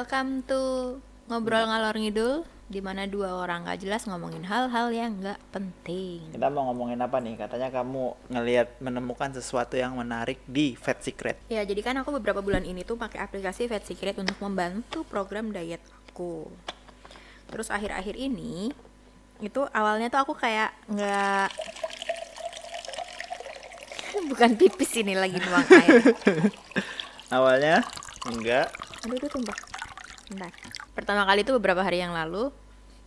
Welcome to ngobrol ngalor ngidul di mana dua orang gak jelas ngomongin hal-hal yang nggak penting. Kita mau ngomongin apa nih? Katanya kamu ngelihat menemukan sesuatu yang menarik di Fat Secret. Ya, jadi kan aku beberapa bulan ini tuh pakai aplikasi Fat Secret untuk membantu program diet aku. Terus akhir-akhir ini itu awalnya tuh aku kayak nggak bukan pipis ini lagi nuang air. Awalnya enggak. Aduh, itu tumpah. Bentar. Pertama kali itu beberapa hari yang lalu,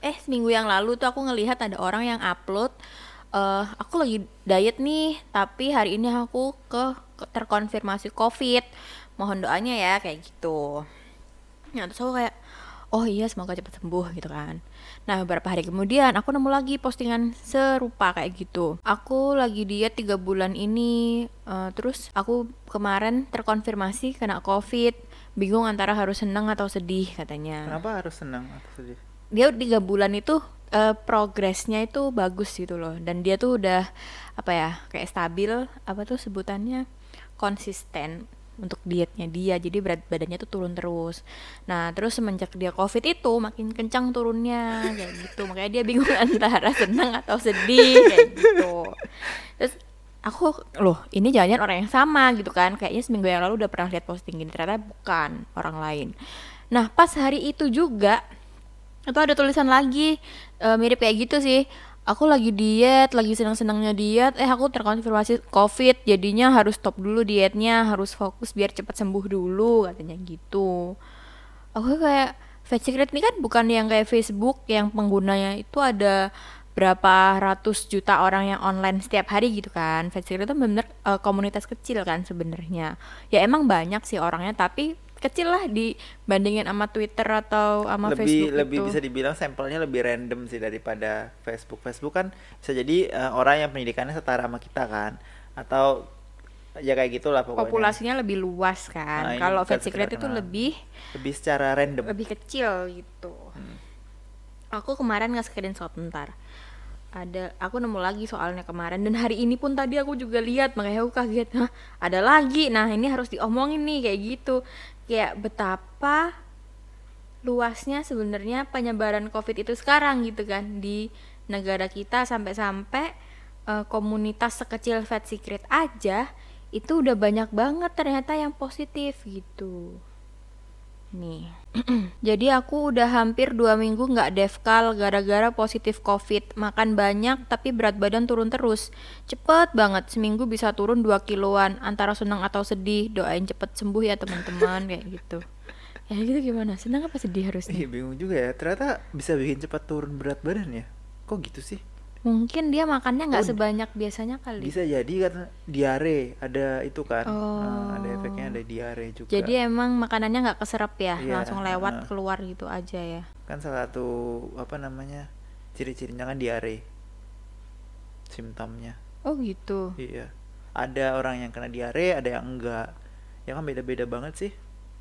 eh seminggu yang lalu tuh aku ngelihat ada orang yang upload, eh aku lagi diet nih, tapi hari ini aku ke, ke- terkonfirmasi COVID. Mohon doanya ya kayak gitu. Ya terus aku kayak, oh iya semoga cepat sembuh gitu kan. Nah beberapa hari kemudian aku nemu lagi postingan serupa kayak gitu. Aku lagi diet tiga bulan ini, eh, terus aku kemarin terkonfirmasi kena COVID. Bingung antara harus senang atau sedih katanya. Kenapa harus senang atau sedih? Dia tiga bulan itu eh, progresnya itu bagus gitu loh. Dan dia tuh udah apa ya kayak stabil apa tuh sebutannya konsisten untuk dietnya dia jadi berat badannya tuh turun terus nah terus semenjak dia covid itu makin kencang turunnya kayak gitu makanya dia bingung antara senang atau sedih kayak gitu terus aku loh ini jangan orang yang sama gitu kan. Kayaknya seminggu yang lalu udah pernah lihat posting gini. Ternyata bukan orang lain. Nah pas hari itu juga itu ada tulisan lagi eh, mirip kayak gitu sih. Aku lagi diet lagi senang-senangnya diet. Eh aku terkonfirmasi covid jadinya harus stop dulu dietnya harus fokus biar cepat sembuh dulu katanya gitu. Aku kayak Fat Secret ini kan bukan yang kayak Facebook yang penggunanya itu ada berapa ratus juta orang yang online setiap hari gitu kan Fat Secret itu bener komunitas kecil kan sebenarnya ya emang banyak sih orangnya tapi kecil lah dibandingin sama Twitter atau sama lebih Facebook lebih itu. bisa dibilang sampelnya lebih random sih daripada Facebook. Facebook kan bisa jadi eh, orang yang pendidikannya setara sama kita kan atau ya kayak gitulah pokoknya. populasinya lebih luas Nah, kan ini kalau Fat Secret itu kenal. lebih lebih secara random. lebih kecil gitu aku kemarin nggak screenshot ntar ada aku nemu lagi soalnya kemarin. Dan hari ini pun tadi aku juga lihat makanya aku kaget. Hah, ada lagi? Nah ini harus diomongin nih kayak gitu. Kayak betapa luasnya sebenarnya penyebaran covid itu sekarang gitu kan di negara kita. Sampai-sampai eh, komunitas sekecil Fat Secret aja itu udah banyak banget ternyata yang positif gitu Nih, jadi aku udah hampir dua minggu nggak defkal gara-gara positif covid. Makan banyak tapi berat badan turun terus. Cepet banget, seminggu bisa turun 2 kiloan. Antara senang atau sedih, doain cepet sembuh ya teman-teman kayak gitu. Ya gitu gimana? Senang apa sedih harusnya? Ih, bingung juga ya. Ternyata bisa bikin cepat turun berat badan ya. Kok gitu sih? Mungkin dia makannya nggak Oh, sebanyak biasanya kali. Bisa jadi kan diare, ada itu kan. Nah, ada Oh. efeknya ada diare juga. Jadi emang makanannya nggak keserap ya, Iya, langsung lewat heeh. keluar gitu aja ya. kan salah satu apa namanya? Ciri-cirinya kan diare. Simptomnya. Oh gitu. Iya. Ada orang yang kena diare, ada yang enggak. Ya kan beda-beda banget sih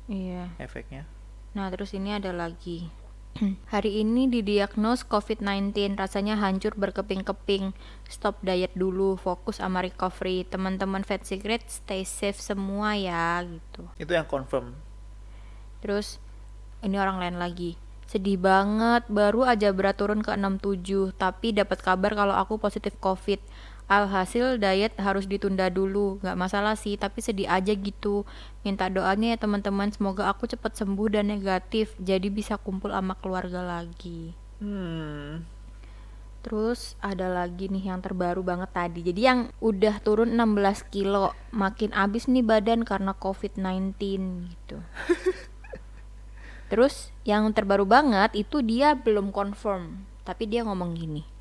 Iya. efeknya. Nah, terus ini ada lagi. Hari ini didiagnos COVID-19, rasanya hancur berkeping-keping. Stop diet dulu, fokus sama recovery. Teman-teman Fat Secret, stay safe semua ya, gitu. Itu yang confirm. Terus ini orang lain lagi. Sedih banget, baru aja berat turun ke 67, tapi dapat kabar kalau aku positif COVID. Alhasil diet harus ditunda dulu, nggak masalah sih, tapi sedih aja gitu. Minta doanya ya teman-teman, semoga aku cepat sembuh dan negatif, jadi bisa kumpul sama keluarga lagi. Hmm. Terus ada lagi nih yang terbaru banget tadi. Jadi yang udah turun 16 kilo, makin abis nih badan karena COVID-19 gitu. Terus yang terbaru banget itu dia belum confirm, tapi dia ngomong gini.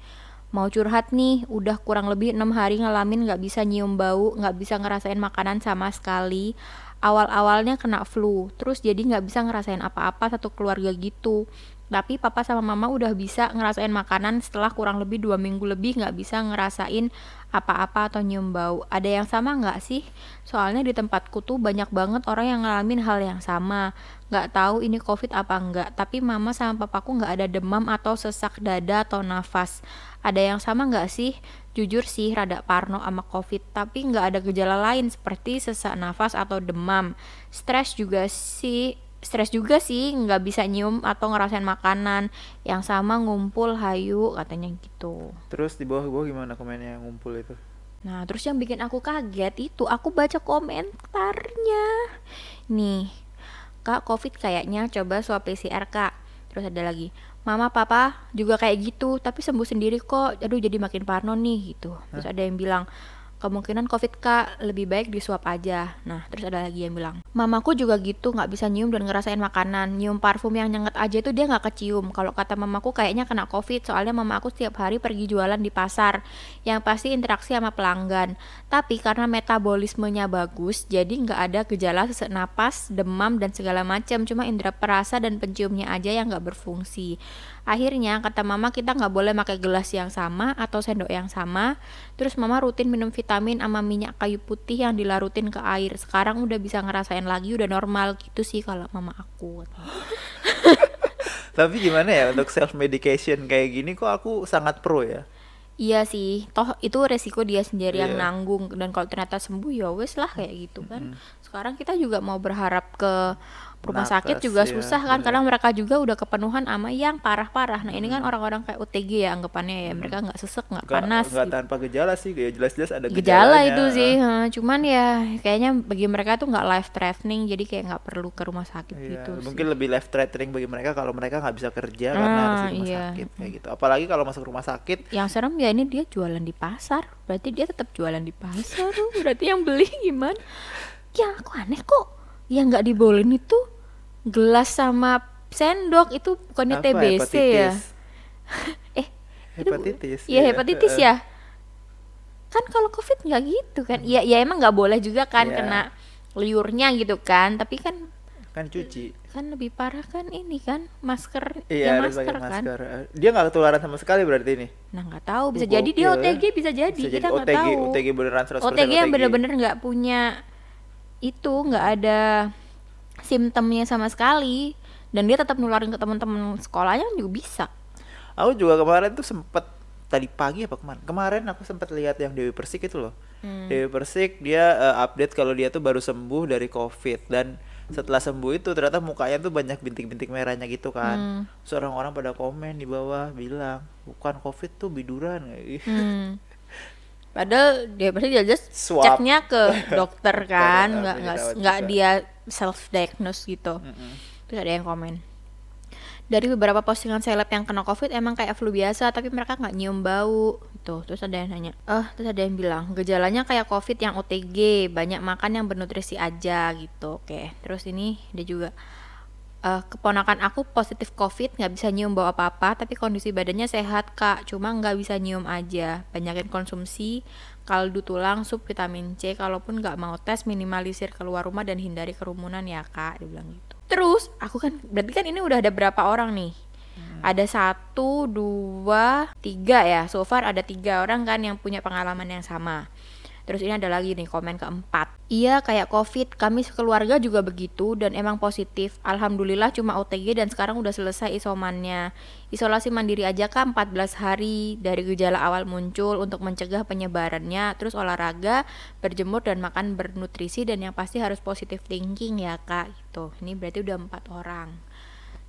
Mau curhat nih, udah kurang lebih enam hari ngalamin nggak bisa nyium bau, nggak bisa ngerasain makanan sama sekali. Awal-awalnya kena flu, terus jadi nggak bisa ngerasain apa-apa satu keluarga gitu. Tapi papa sama mama udah bisa ngerasain makanan setelah kurang lebih dua minggu lebih nggak bisa ngerasain apa-apa atau nyium bau. Ada yang sama nggak sih? Soalnya di tempatku tuh banyak banget orang yang ngalamin hal yang sama. Nggak tahu ini covid apa enggak. Tapi mama sama papaku nggak ada demam atau sesak dada atau nafas. Ada yang sama nggak sih? Jujur sih rada parno sama covid. Tapi nggak ada gejala lain seperti sesak nafas atau demam. Stres juga sih stres juga sih nggak bisa nyium atau ngerasain makanan yang sama ngumpul hayu katanya gitu Terus di bawah-bawah gimana komennya ngumpul itu? Nah, terus yang bikin aku kaget itu aku baca komentarnya. Nih, Kak, COVID kayaknya coba swab PCR, Kak. Terus ada lagi, Mama, Papa juga kayak gitu, tapi sembuh sendiri kok. Aduh, jadi makin parno nih gitu. Terus ada yang bilang, kemungkinan COVID kak lebih baik di swab aja. Nah, terus ada lagi yang bilang, mamaku juga gitu, nggak bisa nyium dan ngerasain makanan. Nyium parfum yang nyengat aja itu dia nggak kecium. Kalau kata mamaku kayaknya kena COVID, soalnya mama aku setiap hari pergi jualan di pasar, yang pasti interaksi sama pelanggan. Tapi karena metabolismenya bagus, jadi nggak ada gejala sesak napas, demam dan segala macam. Cuma indera perasa dan penciumnya aja yang nggak berfungsi. Akhirnya kata mama kita nggak boleh pakai gelas yang sama atau sendok yang sama. Terus mama rutin minum vitamin sama minyak kayu putih yang dilarutin ke air. Sekarang udah bisa ngerasain lagi udah normal gitu sih kalau mama aku. Tapi gimana ya untuk self medication kayak gini kok aku sangat pro ya. Iya sih, toh itu resiko dia sendiri yang Iya. nanggung dan kalau ternyata sembuh ya wes lah kayak gitu kan. Sekarang kita juga mau berharap ke rumah sakit Nakes, juga ya, susah kan bener. karena mereka juga udah kepenuhan sama yang parah-parah. Nah, ini kan orang-orang kayak OTG ya anggapannya ya, mereka nggak sesek, nggak panas nggak gitu. tanpa gejala sih, kayak jelas-jelas ada Gejala gejalanya. itu sih, heeh. cuman ya kayaknya bagi mereka tuh nggak life threatening, jadi kayak nggak perlu ke rumah sakit Iya, gitu sih. mungkin lebih life threatening bagi mereka kalau mereka nggak bisa kerja karena harus Ah, di rumah iya. sakit kayak gitu. Apalagi kalau masuk rumah sakit Yang serem ya ini dia jualan di pasar, berarti dia tetap jualan di pasar, berarti yang beli gimana? Ya aku aneh kok, yang nggak dibolehin itu gelas sama sendok itu bukannya apa TBC ya? hepatitis. Eh, itu bu- hepatitis. Iya hepatitis heeh. ya. Kan kalau covid nggak gitu kan? Iya ya emang nggak boleh juga kan Iya. kena liurnya gitu kan? Tapi kan Kan cuci. kan lebih parah kan ini kan masker Iya, harus masker kan? masker. Eh, Dia nggak ketularan sama sekali berarti ini. Nah nggak tahu bisa Uh, jadi dia ya. OTG bisa jadi Bisa kita nggak tahu. OTG beneran 100% OTG yang bener-bener nggak punya itu nggak ada simptomnya sama sekali dan dia tetap nularin ke teman-teman sekolahnya juga bisa. Aku juga kemarin tuh sempet tadi pagi apa kemarin? Kemarin aku sempat lihat yang Dewi Persik itu loh. Hmm. Dewi Persik dia eh, update kalau dia tuh baru sembuh dari COVID dan setelah sembuh itu ternyata mukanya tuh banyak bintik-bintik merahnya gitu kan. Hmm. Seorang orang pada komen di bawah bilang bukan COVID tuh biduran. Hmm. Padahal dia pasti dia just ceknya ke dokter kan, nggak nggak dia self diagnose gitu. Mm-mm. Terus ada yang komen. Dari beberapa postingan seleb yang kena covid emang kayak flu biasa tapi mereka nggak nyium bau tuh terus ada yang nanya eh terus ada yang bilang gejalanya kayak covid yang OTG banyak makan yang bernutrisi aja gitu oke terus ini dia juga eh keponakan aku positif covid nggak bisa nyium bau apa apa tapi kondisi badannya sehat kak cuma nggak bisa nyium aja banyakin konsumsi kaldu tulang sup vitamin C kalaupun nggak mau tes minimalisir keluar rumah dan hindari kerumunan ya kak dia bilang gitu. Terus aku kan berarti kan ini udah ada berapa orang nih? Ada satu dua tiga ya? So far ada tiga orang kan yang punya pengalaman yang sama Terus ini ada lagi nih komen keempat. Iya kayak covid, kami sekeluarga juga begitu dan emang positif. Alhamdulillah cuma OTG dan sekarang udah selesai isomannya. Isolasi mandiri aja kan 14 hari dari gejala awal muncul untuk mencegah penyebarannya. Terus olahraga, berjemur dan makan bernutrisi dan yang pasti harus positive thinking ya kak. Gitu. Ini berarti udah empat orang.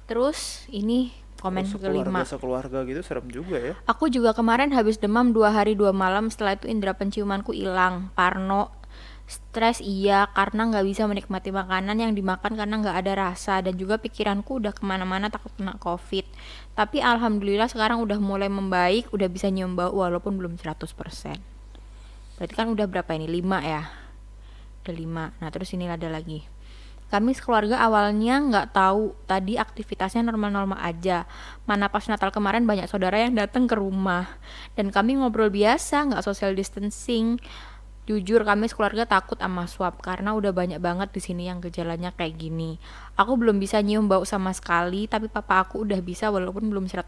Terus ini komen Sekeluarga- kelima. sekeluarga gitu serem juga ya. Aku juga kemarin habis demam dua hari dua malam setelah itu indera penciumanku hilang. Parno, stres iya karena nggak bisa menikmati makanan yang dimakan karena nggak ada rasa dan juga pikiranku udah ke mana-mana takut kena covid. Tapi alhamdulillah sekarang udah mulai membaik, udah bisa nyium bau walaupun belum 100%. Berarti kan udah berapa ini? 5 ya? Udah 5. Nah terus ini ada lagi. Kami sekeluarga awalnya nggak tahu tadi aktivitasnya normal-normal aja. Mana pas Natal kemarin banyak saudara yang datang ke rumah dan kami ngobrol biasa, nggak social distancing. Jujur kami sekeluarga takut sama swab karena udah banyak banget di sini yang gejalanya kayak gini. Aku belum bisa nyium bau sama sekali, tapi papa aku udah bisa walaupun belum 100%.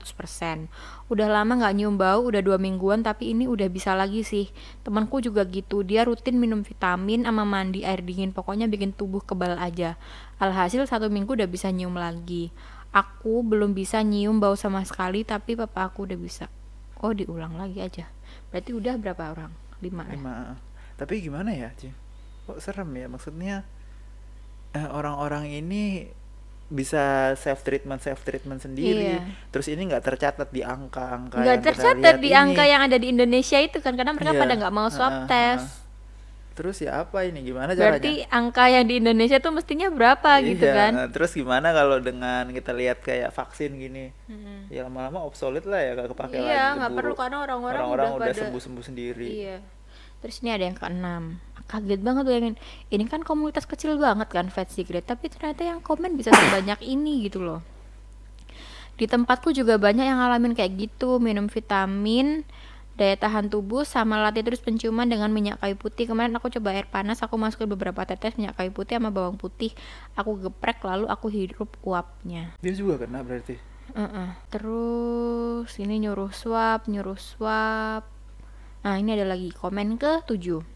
Udah lama nggak nyium bau, udah dua mingguan tapi ini udah bisa lagi sih. Temanku juga gitu, dia rutin minum vitamin sama mandi air dingin, pokoknya bikin tubuh kebal aja. Alhasil satu minggu udah bisa nyium lagi. Aku belum bisa nyium bau sama sekali, tapi papa aku udah bisa. Oh diulang lagi aja. Berarti udah berapa orang? Lima ya? Tapi gimana ya, Ci? Kok serem ya? Maksudnya eh, orang-orang ini bisa self treatment self treatment sendiri Iya. terus ini nggak tercatat di angka-angka nggak tercatat di ini. angka yang ada di Indonesia itu kan karena mereka Iya. pada nggak mau swab Ha-ha, tes ha-ha. terus ya apa ini gimana berarti caranya angka yang di Indonesia tuh mestinya berapa gitu Iya, kan nah, terus gimana kalau dengan kita lihat kayak vaksin gini ya lama-lama obsolete lah ya gak kepake lagi iya nggak perlu karena orang-orang orang-orang udah, udah pada sembuh-sembuh sendiri iya terus ini ada yang keenam. Kaget banget bayangin ini kan komunitas kecil banget kan Fat Secret. Tapi ternyata yang komen bisa sebanyak ini gitu loh. Di tempatku juga banyak yang ngalamin kayak gitu. Minum vitamin daya tahan tubuh sama latih terus penciuman dengan minyak kayu putih. Kemarin aku coba air panas aku masukin beberapa tetes minyak kayu putih sama bawang putih. Aku geprek lalu aku hirup uapnya. Dia juga kena berarti? Heeh. Terus ini nyuruh swap, nyuruh swap. Nah ini ada lagi komen ke 7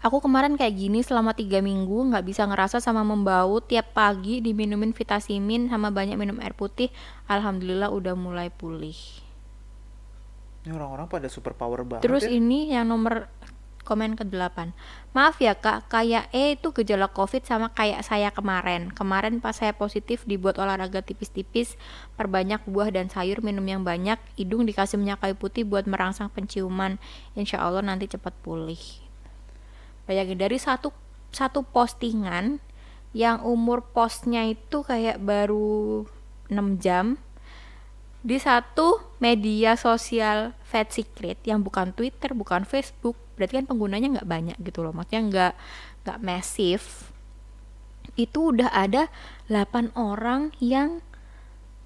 Aku kemarin kayak gini selama tiga minggu nggak bisa ngerasa sama membau tiap pagi diminumin vitamin sama banyak minum air putih. Alhamdulillah udah mulai pulih. ini orang-orang pada super power banget Terus ya. ini yang nomor komen ke-8 Maaf ya kak, kayak E itu gejala covid sama kayak saya kemarin. Kemarin pas saya positif dibuat olahraga tipis-tipis Perbanyak buah dan sayur, minum yang banyak Hidung dikasih minyak kayu putih buat merangsang penciuman. Insya Allah nanti cepat pulih. Bayangin dari satu, satu postingan Yang umur postnya itu kayak baru 6 jam di satu media sosial Fat Secret yang bukan Twitter, bukan Facebook, berarti kan penggunanya nggak banyak gitu loh, maksudnya nggak nggak masif. Itu udah ada 8 orang yang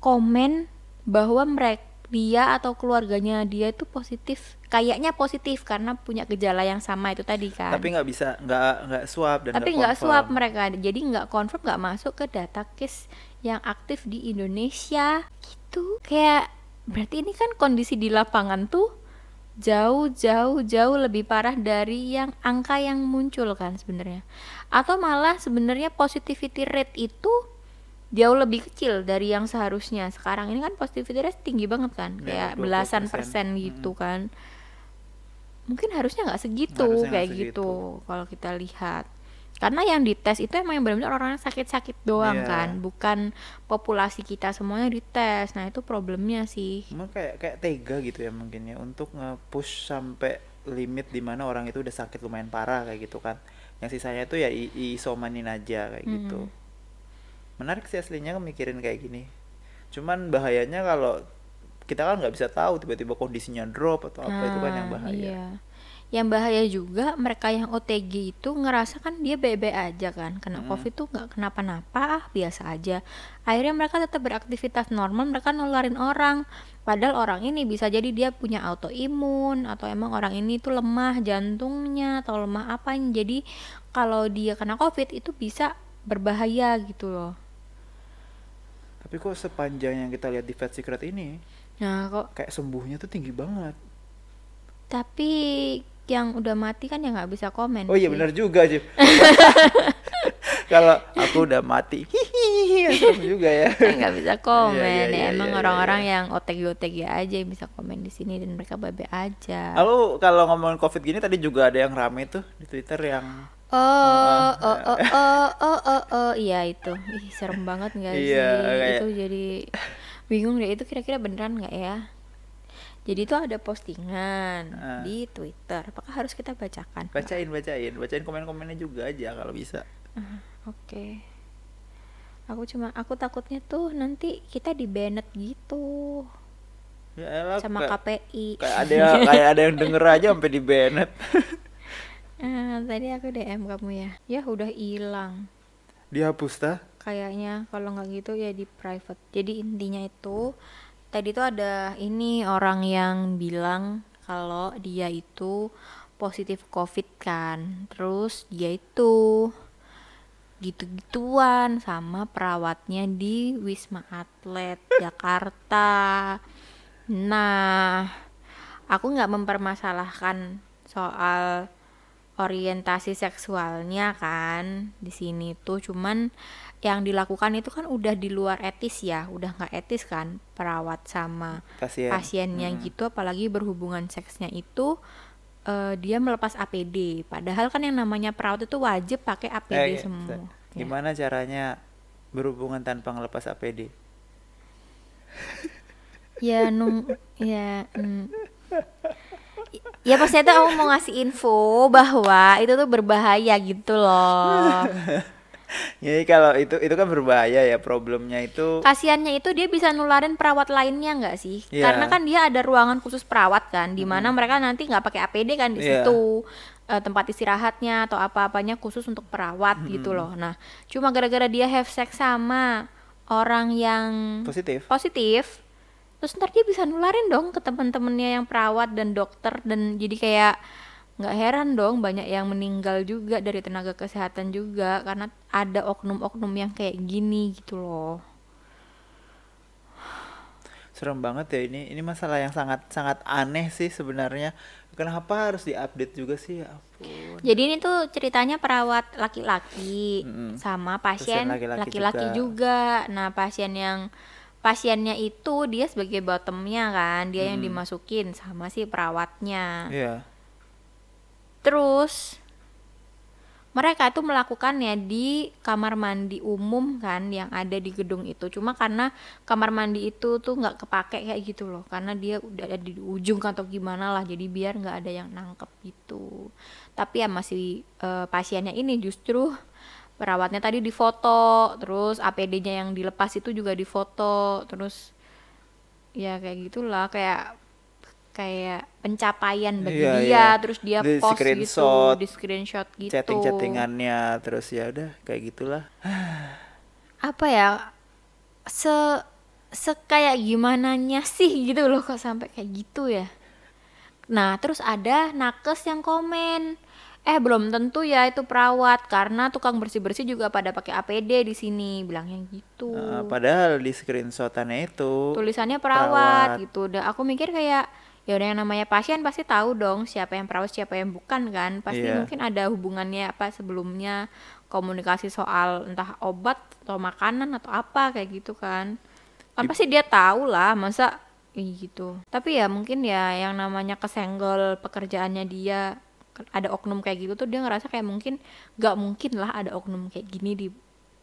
komen bahwa mereka dia atau keluarganya dia itu positif, kayaknya positif karena punya gejala yang sama itu tadi kan. tapi nggak bisa nggak nggak swab dan Tapi nggak swab mereka, jadi nggak confirm nggak masuk ke data case yang aktif di Indonesia gitu. Kayak berarti ini kan kondisi di lapangan tuh jauh jauh jauh lebih parah dari yang angka yang muncul kan sebenarnya. Atau malah sebenarnya positivity rate itu jauh lebih kecil dari yang seharusnya. Sekarang ini kan positivity rate tinggi banget kan, Ya, kayak belasan 20%. persen gitu kan. Mungkin harusnya nggak segitu Harusnya kayak segitu. gitu kalau kita lihat karena yang dites itu emang yang benar-benar orang-orang sakit-sakit doang Iya. kan bukan populasi kita semuanya dites nah itu problemnya sih Emang kayak kayak tega gitu ya mungkin ya untuk nge-push sampai limit di mana orang itu udah sakit lumayan parah kayak gitu kan. Yang sisanya itu ya isomanin aja kayak gitu. Menarik sih aslinya mikirin kayak gini. Cuman bahayanya kalau kita kan nggak bisa tahu tiba-tiba kondisinya drop atau apa itu kan yang Nah, bahaya. iya. Yang bahaya juga mereka yang OTG itu ngerasa kan dia bebe aja kan. Kena covid tuh nggak kenapa-napa ah biasa aja. Akhirnya mereka tetap beraktivitas normal mereka nularin orang. Padahal orang ini bisa jadi dia punya autoimun atau emang orang ini tuh lemah jantungnya atau lemah apa jadi kalau dia kena covid itu bisa berbahaya gitu loh. Tapi kok sepanjang yang kita lihat di Fat Secret ini nah kok kayak sembuhnya tuh tinggi banget. tapi yang udah mati kan ya nggak bisa komen. Oh iya benar juga sih. Kalau aku udah mati, hihihi, serem juga ya. Nggak bisa komen Iya, iya, ya iya, emang iya, orang-orang iya. yang OTG OTG aja yang bisa komen di sini dan mereka babe aja. Lalu kalau ngomongin covid gini tadi juga ada yang rame tuh di Twitter yang oh oh oh oh oh oh, oh. iya itu. Ih serem banget nggak sih? Iya, itu jadi bingung deh. Itu kira-kira beneran nggak ya jadi itu ada postingan Ah. di Twitter apakah harus kita bacakan bacain bacain bacain komen-komennya juga aja kalau bisa. Ah, oke aku cuma aku takutnya tuh nanti kita di banned gitu Ya elah, sama kayak, KPI kayak ada yang, kayak ada yang denger aja sampai di banned. Ah, tadi aku DM kamu ya. Ya udah hilang. Dihapus tah? Kayaknya kalau nggak gitu ya di private. Jadi intinya itu tadi tuh ada ini orang yang bilang kalau dia itu positif covid kan. Terus dia itu gitu-gituan sama perawatnya di Wisma Atlet Jakarta. Nah, aku nggak mempermasalahkan soal orientasi seksualnya kan di sini tuh cuman yang dilakukan itu kan udah di luar etis ya udah nggak etis kan perawat sama Pasien. pasiennya gitu apalagi berhubungan seksnya itu eh, dia melepas APD padahal kan yang namanya perawat itu wajib pakai APD Eh, semua ya. Gimana caranya berhubungan tanpa ngelepas APD ya nung ya mm. ya pasti itu aku mau ngasih info bahwa itu tuh berbahaya gitu loh Jadi kalau itu itu kan berbahaya ya problemnya itu kasiannya itu dia bisa nularin perawat lainnya nggak sih Iya. karena kan dia ada ruangan khusus perawat kan di mana mereka nanti nggak pakai APD kan di Iya. situ Eh, tempat istirahatnya atau apa-apanya khusus untuk perawat gitu loh nah cuma gara-gara dia have sex sama orang yang positif. positif terus ntar dia bisa nularin dong ke teman-temannya yang perawat dan dokter dan jadi kayak nggak heran dong banyak yang meninggal juga dari tenaga kesehatan juga karena ada oknum-oknum yang kayak gini gitu loh Serem banget ya ini. Ini masalah yang sangat sangat aneh sih sebenarnya. Kenapa harus diupdate juga sih? Ya ampun. jadi ini tuh ceritanya perawat laki-laki Mm-mm. sama Pasien pasien laki-laki laki-laki juga. nah pasien yang pasiennya itu dia sebagai bottomnya kan dia yang Mm. dimasukin sama si perawatnya Iya. Terus mereka itu melakukannya di kamar mandi umum kan yang ada di gedung itu. Cuma karena kamar mandi itu tuh nggak kepake kayak gitu loh, karena dia udah ada di ujung atau gimana lah. Jadi biar nggak ada yang nangkep gitu. Tapi ya masih eh, pasiennya ini justru perawatnya tadi difoto, terus APD-nya yang dilepas itu juga difoto, terus ya kayak gitulah kayak kayak pencapaian bagi Iya, dia iya. terus dia Di post screenshot, gitu di screenshot gitu Chatting-chattingannya terus ya udah kayak gitulah. apa ya se se kayak gimana sih gitu loh kok sampai kayak gitu ya nah terus ada nakes yang komen eh belum tentu ya itu perawat karena tukang bersih bersih juga pada pakai APD di sini bilangnya gitu Nah, padahal di screenshotannya itu tulisannya perawat, perawat. gitu udah aku mikir kayak ya udah yang namanya pasien pasti tahu dong siapa yang perawat siapa yang bukan kan. Pasti Iya. mungkin ada hubungannya apa sebelumnya komunikasi soal entah obat atau makanan atau apa kayak gitu kan. Kan pasti dia tahu lah masa ih, gitu. Tapi ya mungkin ya yang namanya kesenggol pekerjaannya dia ada oknum kayak gitu tuh dia ngerasa kayak mungkin gak mungkin lah ada oknum kayak gini di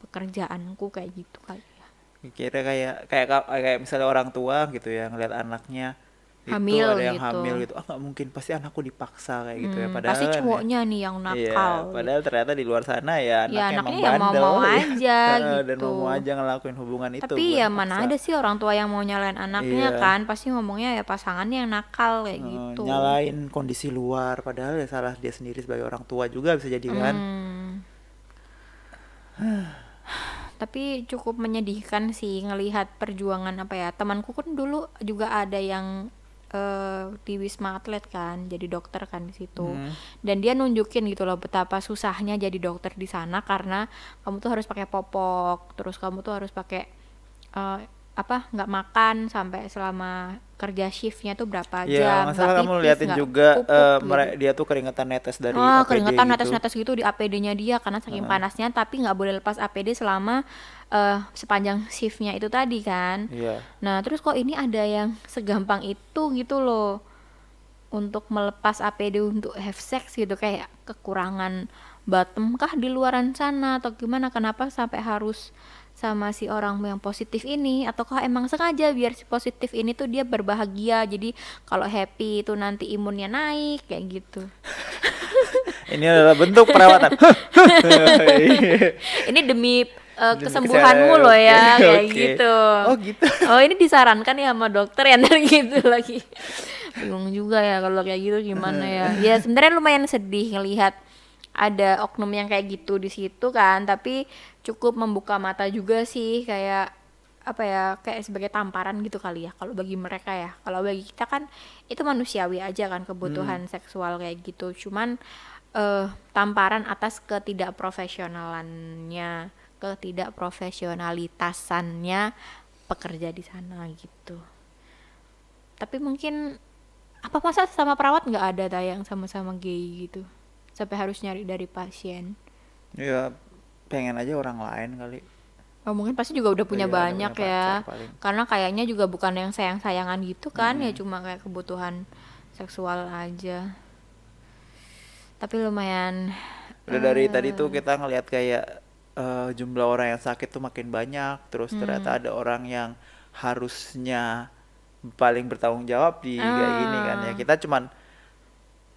pekerjaanku kayak gitu kali ya. Kira kayak kayak kayak misalnya orang tua gitu ya ngeliat anaknya itu Hamil ada yang gitu. hamil gitu ah nggak mungkin pasti anakku dipaksa kayak gitu ya Hmm, padahal pasti kan ya- cowoknya nih yang Iya, nakal padahal ternyata di luar sana ya anaknya, Ya, emang anaknya ya bandel mau-mau ya. aja Dan gitu. mau-mau aja ngelakuin hubungan itu tapi ya mana paksa. ada sih orang tua yang mau nyalain anaknya Iya. kan pasti ngomongnya ya pasangannya yang nakal kayak Eh, gitu nyalain kondisi luar padahal ya salah dia sendiri sebagai orang tua juga bisa jadi kan Hmm. tapi cukup menyedihkan sih ngelihat perjuangan apa ya temanku kan dulu juga ada yang eh, di wisma atlet kan jadi dokter kan di situ Hmm. dan dia nunjukin gitu loh betapa susahnya jadi dokter di sana karena kamu tuh harus pakai popok terus kamu tuh harus pakai eh, apa nggak makan sampai selama kerja shiftnya tuh berapa Ya, jam masalah kamu pipis, liatin juga pupuk eh, gitu. dia tuh keringetan netes dari Ah, APD keringetan gitu. netes-netes gitu di APD-nya dia karena saking panasnya tapi nggak boleh lepas APD selama eh, sepanjang shiftnya itu tadi kan. Iya. Nah, terus kok ini ada yang segampang itu gitu loh untuk melepas APD untuk have sex gitu kayak kekurangan bottom kah di luaran sana atau gimana kenapa sampai harus sama si orang yang positif ini ataukah emang sengaja biar si positif ini tuh dia berbahagia jadi kalau happy itu nanti imunnya naik kayak gitu Ini adalah bentuk perawatan. ini demi uh, kesembuhanmu loh ya oke, kayak gitu. Oh, gitu. oh ini disarankan ya sama dokter ya ntar gitu lagi. Bingung juga ya kalau kayak gitu gimana ya. Ya sebenarnya lumayan sedih ngelihat ada oknum yang kayak gitu di situ kan tapi cukup membuka mata juga sih kayak apa ya kayak sebagai tamparan gitu kali ya kalau bagi mereka ya. Kalau bagi kita kan itu manusiawi aja kan kebutuhan seksual kayak gitu. Cuman eh tamparan atas ketidakprofesionalannya ketidakprofesionalitasannya pekerja di sana gitu tapi mungkin apa masa sama perawat nggak ada tayang sama-sama gay gitu sampai harus nyari dari pasien ya pengen aja orang lain kali. Oh, mungkin pasti juga udah punya Iya, udah banyak punya ya. paling. Karena kayaknya juga bukan yang sayang-sayangan gitu kan, ya cuma kayak kebutuhan seksual aja. Tapi lumayan Udah dari Eh. tadi tuh kita ngelihat kayak eh, jumlah orang yang sakit tuh makin banyak terus ternyata Hmm. ada orang yang harusnya paling bertanggung jawab di kayak gini kan ya Ah. kita cuman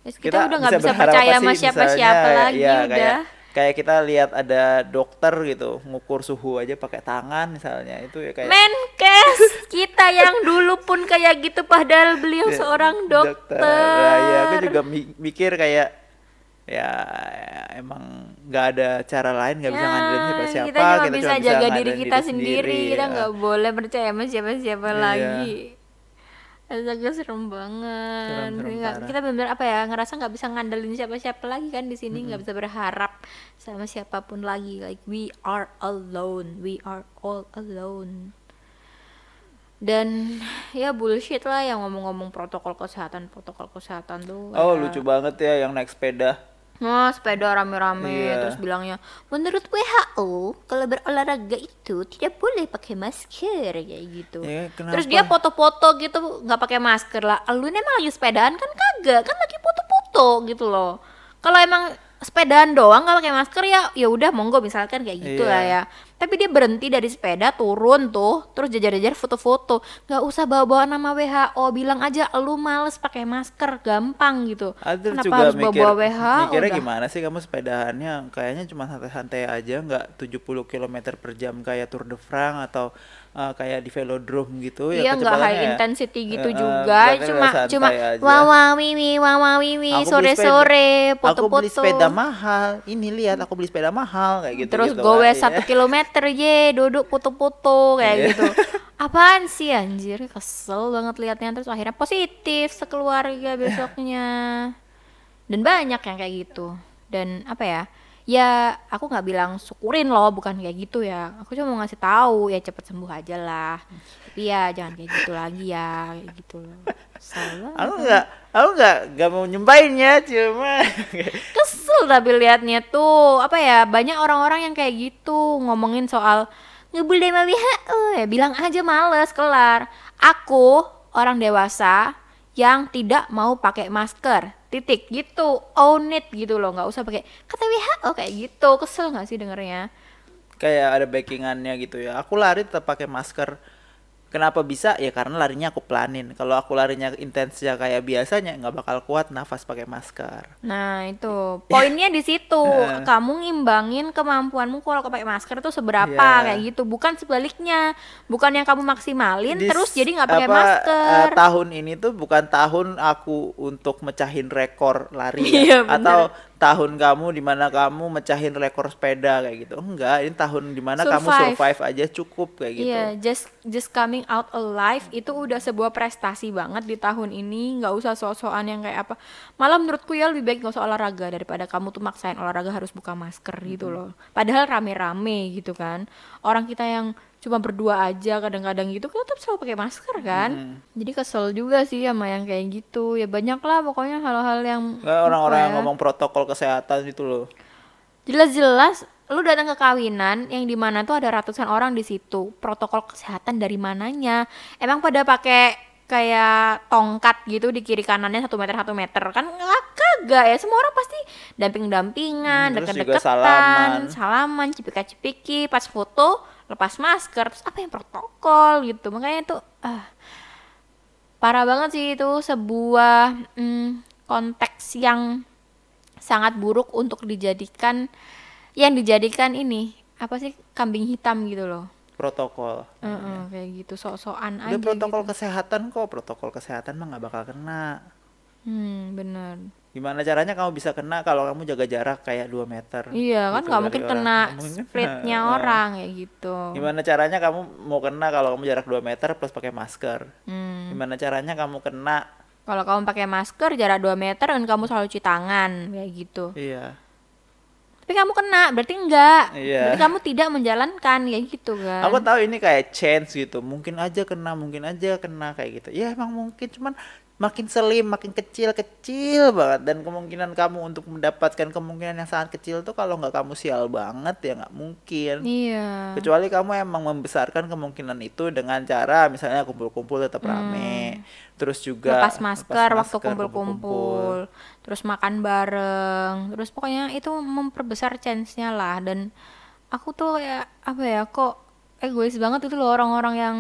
Terus kita, udah nggak bisa berharap percaya sama siapa-siapa misalnya, lagi ya, udah. kayak kayak kita lihat ada dokter gitu ngukur suhu aja pakai tangan misalnya itu ya kayak Menkes kita yang dulu pun kayak gitu padahal beliau Ya, seorang dokter. Ya, ya, aku juga mi- mikir kayak ya emang nggak ada cara lain nggak bisa Ya, ngandelin siapa siapa kita cuma bisa jaga diri kita sendiri, kita ya. nggak boleh percaya sama siapa-siapa Iya. lagi. Astaga serem banget. Serem, serem parah. kita benar apa ya ngerasa nggak bisa ngandelin siapa-siapa lagi kan di sini nggak bisa berharap sama siapa pun lagi. Like we are alone, we are all alone. Dan ya bullshit lah yang ngomong-ngomong protokol kesehatan, protokol kesehatan tuh. oh kayak- lucu banget ya yang naik sepeda Nah, sepeda rame-rame Iya. terus bilangnya menurut WHO kalau berolahraga itu tidak boleh pakai masker kayak gitu. Ya, kenapa? terus dia foto-foto gitu nggak pakai masker lah. Lu emang lagi sepedaan kan kagak kan lagi foto-foto gitu loh. Kalau emang sepedaan doang nggak pakai masker ya ya udah monggo misalkan kayak gitu Iya. lah ya. Tapi dia berhenti dari sepeda turun tuh terus jajar-jajar foto-foto nggak usah bawa-bawa nama WHO bilang aja lu males pakai masker gampang gitu. Ada Kenapa juga harus mikir, bawa-bawa WHO? mikirnya Udah. gimana sih kamu sepedahannya kayaknya cuma santai-santai aja nggak 70 km per jam kayak Tour de France atau uh, kayak di velodrome gitu Iya ya nggak high ya. intensity gitu eh, juga, cuma cuma wawa wiwi wawa wiwi sore sore sepeda- aku beli sepeda mahal ini lihat aku beli sepeda mahal kayak gitu Terus gitu gowe kan, satu iya. kilometer ye duduk foto-foto kayak Iya. gitu. Apaan sih anjir kesel banget liatnya terus akhirnya positif sekeluarga besoknya. Dan banyak yang kayak gitu. Dan apa ya? Ya aku nggak bilang syukurin loh bukan kayak gitu ya. Aku cuma mau ngasih tahu ya cepet sembuh aja lah. Tapi ya jangan kayak gitu lagi ya kayak gitu loh. Banget. aku nggak aku nggak nggak mau nyembahin ya cuma kesel tapi liatnya tuh apa ya banyak orang-orang yang kayak gitu ngomongin soal boleh sama WHO ya bilang aja males kelar aku orang dewasa yang tidak mau pakai masker titik gitu. Own it gitu loh nggak usah pakai kata WHO kayak gitu. Kesel nggak sih dengernya? Kayak ada backingannya gitu ya. Aku lari tetap pakai masker kenapa bisa? Ya karena larinya aku pelanin kalau aku larinya intensnya kayak biasanya nggak bakal kuat nafas pakai masker. Nah itu. Poinnya di situ. Kamu ngimbangin kemampuanmu kalau pakai masker itu seberapa Iya. kayak gitu. Bukan sebaliknya. Bukan yang kamu maksimalin Di terus jadi nggak pakai apa, masker. eh, tahun ini tuh bukan tahun aku untuk mecahin rekor lari Iya, ya. bener. atau tahun kamu di mana kamu mecahin rekor sepeda kayak gitu enggak ini tahun di mana kamu Survive. aja cukup kayak gitu Iya, just just coming out alive itu udah sebuah prestasi banget di tahun ini. nggak usah sok-sokan yang kayak apa. Malah menurutku ya lebih baik nggak usah olahraga daripada kamu tuh maksain olahraga harus buka masker gitu loh. Padahal rame-rame gitu kan. Orang kita yang cuma berdua aja kadang-kadang gitu kan tetap selalu pakai masker kan. Jadi kesel juga sih sama yang kayak gitu. Ya banyak lah pokoknya hal-hal yang orang-orang yang ya. ngomong protokol kesehatan itu loh Jelas-jelas lu datang ke kawinan yang di mana tuh ada ratusan orang di situ. Protokol kesehatan dari mananya? Emang pada pakai kayak tongkat gitu di kiri kanannya satu meter satu meter kan nggak kagak ya semua orang pasti damping-dampingan Hmm, terus juga deket-deketan salaman. salaman cipika-cipiki pas foto lepas masker terus apa yang protokol gitu. Makanya tuh ah parah banget sih itu sebuah mm, konteks yang sangat buruk untuk dijadikan yang dijadikan ini apa sih kambing hitam gitu loh. Protokol. Heeh, kayak gitu sok-sokan aja protokol gitu. kesehatan kok protokol kesehatan mah nggak bakal kena. Hmm bener gimana caranya kamu bisa kena kalau kamu jaga jarak kayak 2 meter? Iya kan gitu nggak dari mungkin orang. kena Nggak splitnya orang kayak gitu. Gimana caranya kamu mau kena kalau kamu jarak 2 meter plus pakai masker? Hmm. gimana caranya kamu kena? Kalau kamu pakai masker jarak 2 meter dan kamu selalu cuci tangan kayak gitu. Iya. Tapi kamu kena berarti enggak. Iya. berarti kamu tidak menjalankan kayak gitu kan? Aku tahu ini kayak chance gitu. Mungkin aja kena mungkin aja kena kayak gitu. Ya emang mungkin. Cuman makin selim makin kecil kecil banget. Dan kemungkinan kamu untuk mendapatkan kemungkinan yang sangat kecil tuh kalau nggak kamu sial banget ya nggak mungkin. Iya. Kecuali kamu emang membesarkan kemungkinan itu dengan cara misalnya kumpul-kumpul tetap rame. Terus juga Hmm. lepas masker waktu masker, kumpul-kumpul. terus makan bareng. Terus pokoknya itu memperbesar chance-nya lah. Dan aku tuh ya apa ya kok egois banget itu loh orang-orang yang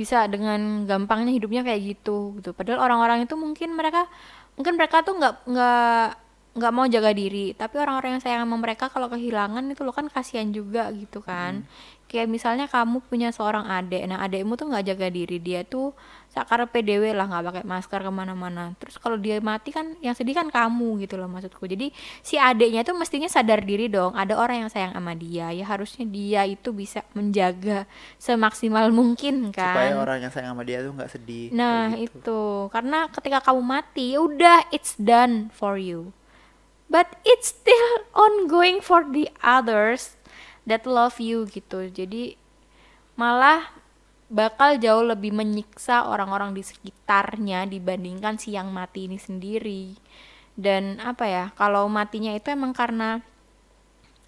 bisa dengan gampangnya hidupnya kayak gitu gitu. Padahal orang-orang itu mungkin mereka mungkin mereka tuh nggak nggak nggak mau jaga diri. Tapi orang-orang yang sayang sama mereka kalau kehilangan itu lo kan kasihan juga gitu kan kayak misalnya kamu punya seorang adik nah adikmu tuh nggak jaga diri dia tuh sakar PDW lah nggak pakai masker ke mana-mana terus kalau dia mati kan yang sedih kan kamu gitu loh maksudku jadi si adiknya tuh mestinya sadar diri dong ada orang yang sayang sama dia ya harusnya dia itu bisa menjaga semaksimal mungkin kan supaya orang yang sayang sama dia tuh nggak sedih Nah, gitu. itu. Karena ketika kamu mati, ya udah it's done for you. But it's still ongoing for the others that love you gitu. Jadi malah bakal jauh lebih menyiksa orang-orang di sekitarnya dibandingkan si yang mati ini sendiri. Dan apa ya, kalau matinya itu emang karena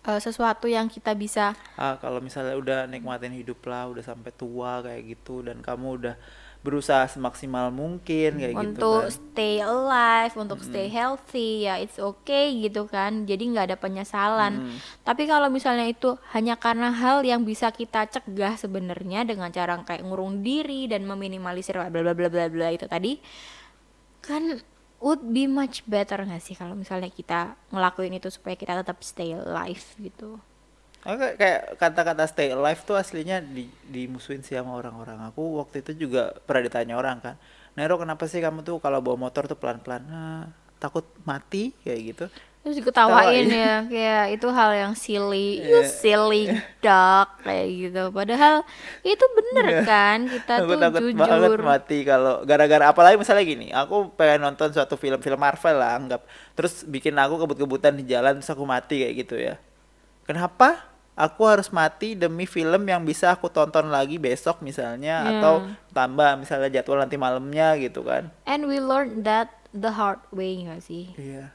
eh, sesuatu yang kita bisa ah kalau misalnya udah nikmatin hidup lah udah sampai tua kayak gitu dan kamu udah berusaha semaksimal mungkin kayak gitu untuk kan stay alive, untuk stay healthy, ya it's okay gitu kan. Jadi nggak ada penyesalan. Mm. Tapi kalau misalnya itu hanya karena hal yang bisa kita cegah sebenarnya dengan cara kayak ngurung diri dan meminimalisir bla bla bla bla bla itu tadi, kan would be much better nggak sih kalau misalnya kita ngelakuin itu supaya kita tetap stay alive gitu. Oke, kayak kata-kata stay alive tuh aslinya di, dimusuhin sih sama orang-orang. Aku waktu itu juga pernah ditanya orang kan, Nero kenapa sih kamu tuh kalau bawa motor tuh pelan-pelan? "Ah, takut mati kayak gitu. Terus diketawain Ketawain. ya kayak itu hal yang silly, you Iya. silly dog kayak gitu. Padahal itu bener kan kita Aku tuh takut banget jujur. mati kalau gara-gara apalagi misalnya gini, aku pengen nonton suatu film-film Marvel lah anggap, terus bikin aku kebut-kebutan di jalan terus aku mati kayak gitu ya. Kenapa? Aku harus mati demi film yang bisa aku tonton lagi besok misalnya Ya. atau tambah misalnya jadwal nanti malamnya gitu kan. And we learned that the hard way gak sih? Iya.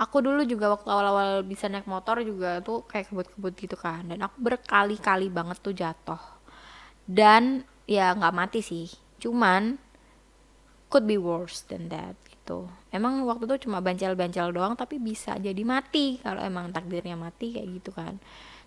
Aku dulu juga waktu awal-awal bisa naik motor juga tuh kayak kebut-kebut gitu kan. Dan aku berkali-kali banget tuh jatuh. Dan ya nggak mati sih. Cuman could be worse than that gitu. Emang waktu itu cuma bancel-bancel doang tapi bisa jadi mati kalau emang takdirnya mati kayak gitu kan.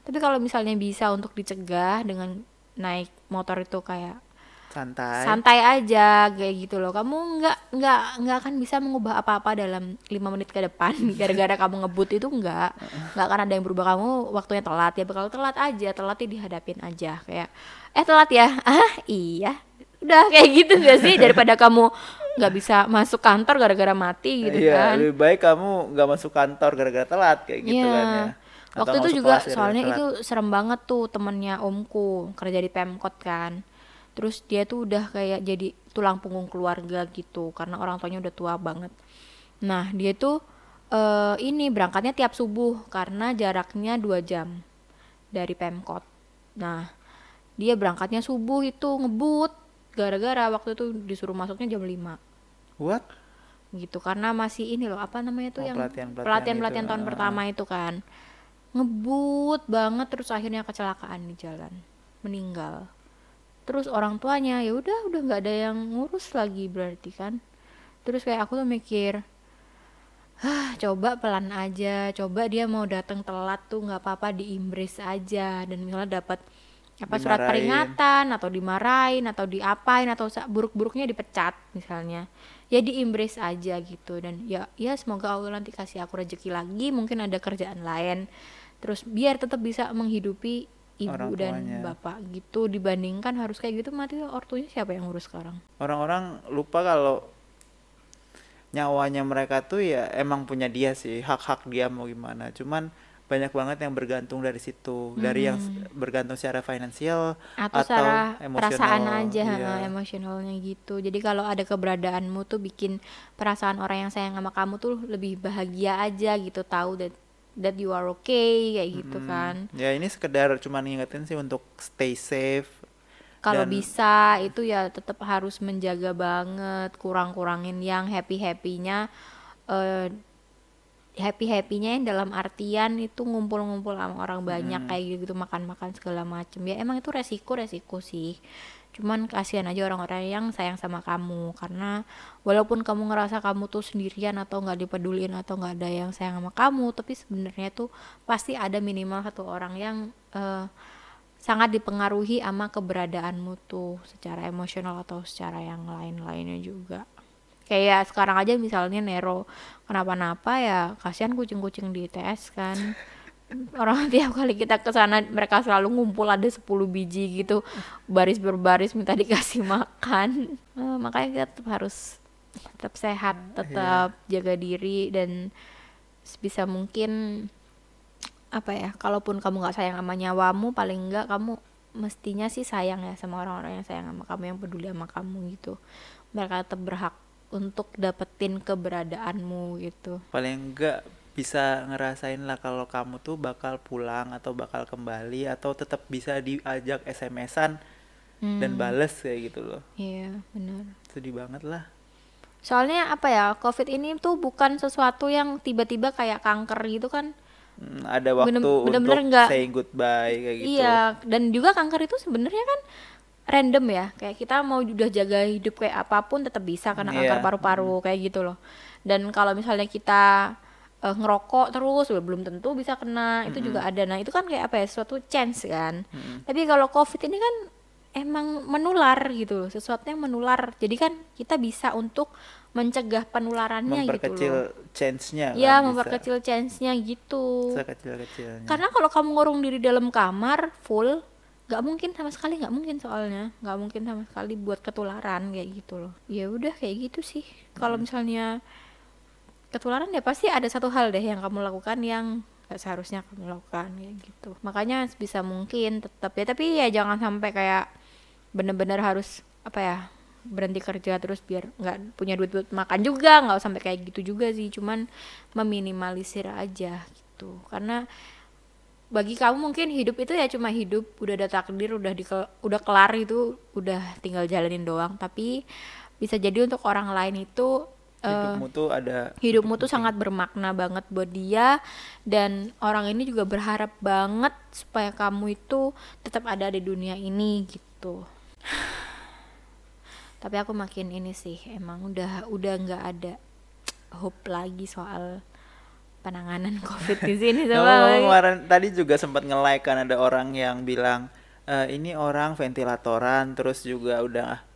Tapi kalau misalnya bisa untuk dicegah dengan naik motor itu kayak Santai. santai aja kayak gitu loh. Kamu nggak nggak nggak akan bisa mengubah apa-apa dalam lima menit ke depan. Gara-gara kamu ngebut itu nggak. Nggak akan ada yang berubah. Kamu waktunya telat. Ya bakal telat aja telatnya dihadapin aja. Kayak eh telat ya? Ah iya. Udah kayak gitu gak sih? Daripada kamu nggak bisa masuk kantor gara-gara mati gitu Iya, kan. lebih baik kamu nggak masuk kantor gara-gara telat kayak gitu Iya. kan ya. Waktu itu juga kelas gara-gara soalnya itu serem banget tuh temennya omku kerja di Pemkot kan. Terus dia tuh udah kayak jadi tulang punggung keluarga gitu karena orang tuanya udah tua banget. Nah dia tuh eh, ini berangkatnya tiap subuh karena jaraknya dua jam dari Pemkot. Nah dia berangkatnya subuh itu ngebut gara-gara waktu itu disuruh masuknya jam 5 What? gitu karena masih ini loh apa namanya tuh Oh, yang pelatihan-pelatihan pelatihan itu, pelatihan tahun ah. pertama itu kan ngebut banget terus akhirnya kecelakaan di jalan meninggal. Terus orang tuanya ya udah udah nggak ada yang ngurus lagi berarti kan. Terus kayak aku tuh mikir Hah, coba pelan aja, coba dia mau datang telat tuh nggak apa-apa diimbris aja. Dan misalnya dapat apa surat peringatan atau dimarahin atau diapain atau buruk-buruknya dipecat misalnya. Ya diimbris aja gitu. Dan ya ya semoga Allah nanti kasih aku rezeki lagi mungkin ada kerjaan lain terus biar tetap bisa menghidupi ibu Orang dan tuanya. bapak gitu dibandingkan harus kayak gitu mati ortunya siapa yang ngurus sekarang Orang-orang lupa kalau nyawanya mereka tuh ya emang punya dia sih, hak-hak dia mau gimana. Cuman banyak banget yang bergantung dari situ, dari yang s- bergantung secara finansial Hmm. atau, secara perasaan aja iya. ha, emosionalnya gitu jadi kalau ada keberadaanmu tuh bikin perasaan orang yang sayang sama kamu tuh lebih bahagia aja gitu tahu that that you are okay kayak gitu Mm, kan Ya ini sekedar cuman ngingetin sih untuk stay safe. kalau dan- bisa itu ya tetap harus menjaga banget kurang-kurangin yang happy happynya eh happy happynya yang dalam artian itu ngumpul-ngumpul sama orang banyak Hmm. kayak gitu makan-makan segala macem ya emang itu resiko resiko sih cuman kasihan aja orang-orang yang sayang sama kamu. Karena walaupun kamu ngerasa kamu tuh sendirian atau nggak dipeduliin atau nggak ada yang sayang sama kamu tapi sebenarnya tuh pasti ada minimal satu orang yang eh, sangat dipengaruhi sama keberadaanmu tuh secara emosional atau secara yang lain-lainnya juga. Kayak sekarang aja misalnya Nero kenapa-napa ya kasihan kucing-kucing di ITS kan orang tiap kali kita ke sana mereka selalu ngumpul ada 10 biji gitu. Baris berbaris minta dikasih makan. Eh, makanya kita tetap harus tetap sehat tetap jaga diri dan sebisa mungkin apa ya kalaupun kamu nggak sayang sama nyawamu paling enggak kamu mestinya sih sayang ya sama orang-orang yang sayang sama kamu yang peduli sama kamu gitu. Mereka tetap berhak untuk dapetin keberadaanmu gitu. Paling enggak bisa ngerasain lah kalau kamu tuh bakal pulang atau bakal kembali atau tetap bisa diajak SMS-an dan Hmm. bales kayak gitu loh iya benar sedih banget lah soalnya apa ya covid ini tuh bukan sesuatu yang tiba-tiba kayak kanker gitu kan Hmm, ada waktu Bener- bener-bener untuk nggak- saying goodbye kayak gitu Iya, dan juga kanker itu sebenarnya kan random ya. Kayak kita mau udah jaga hidup kayak apa pun tetap bisa karena kanker Iya. paru-paru kayak gitu loh. Dan kalau misalnya kita eh, ngerokok terus belum tentu bisa kena, itu juga ada. Nah, itu kan kayak apa ya? Suatu chance kan. Tapi kalau Covid ini kan emang menular gitu, loh, sesuatu yang menular. Jadi kan kita bisa untuk mencegah penularannya gitu memperkecil loh. chance-nya Ya, kan bisa. memperkecil chance-nya gitu. sekecil-kecilnya Karena kalau kamu ngurung diri dalam kamar full, nggak mungkin sama sekali nggak mungkin soalnya nggak mungkin sama sekali buat ketularan kayak gitu loh. Ya udah kayak gitu sih. Kalau misalnya ketularan ya pasti ada satu hal deh yang kamu lakukan yang nggak seharusnya kamu lakukan kayak gitu. Makanya bisa mungkin tetap ya tapi ya jangan sampai kayak bener-bener harus apa ya berhenti kerja terus biar nggak punya duit buat makan juga nggak sampai kayak gitu juga sih. Cuman meminimalisir aja gitu. Karena bagi kamu mungkin hidup itu ya cuma hidup udah ada takdir udah di udah kelar itu udah tinggal jalanin doang. Tapi bisa jadi untuk orang lain itu hidupmu tuh ada hidupmu tuh sangat bermakna banget buat dia dan orang ini juga berharap banget supaya kamu itu tetap ada di dunia ini gitu. Tapi aku makin ini sih emang udah udah nggak ada hope lagi soal penanganan covid di sini sama kemarin tadi juga sempat nge-like kan ada orang yang bilang "Eh, ini orang ventilatoran terus juga udah